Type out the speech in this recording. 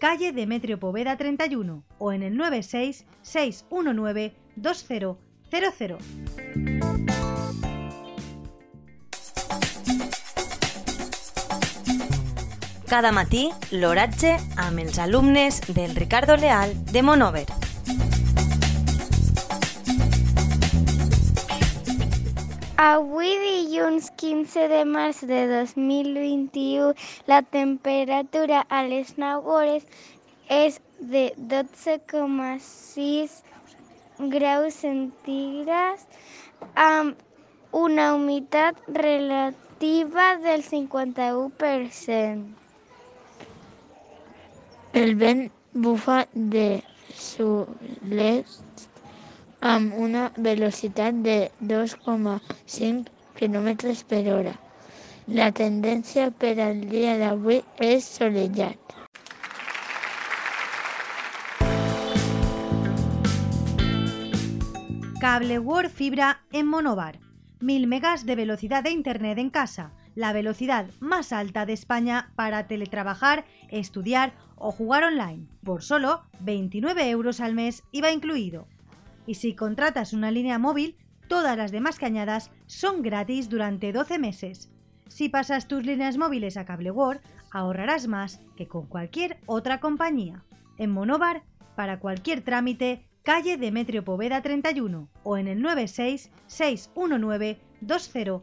calle Demetrio Poveda 31 o en el 96 619 2000. Cada matí, l'oratge amb els alumnes del Ricardo Leal de Monover. Avui dilluns 15 de març de 2021 la temperatura a les 9 hores és de 12,6 graus centígrads amb una humitat relativa del 51%. El vent bufa de sud-est amb una velocitat de 2,5 km per hora. La tendència per al dia d'avui és solellat. Cable World Fibra en Monobar. 1000 megas de velocidad de Internet en casa, la velocidad más alta de España para teletrabajar, estudiar o jugar online, por solo 29 euros al mes IVA incluido. Y si contratas una línea móvil, todas las demás cañadas son gratis durante 12 meses. Si pasas tus líneas móviles a Cable World, ahorrarás más que con cualquier otra compañía. En Monobar, para cualquier trámite, calle Demetrio Poveda 31 o en el 96 619 2000.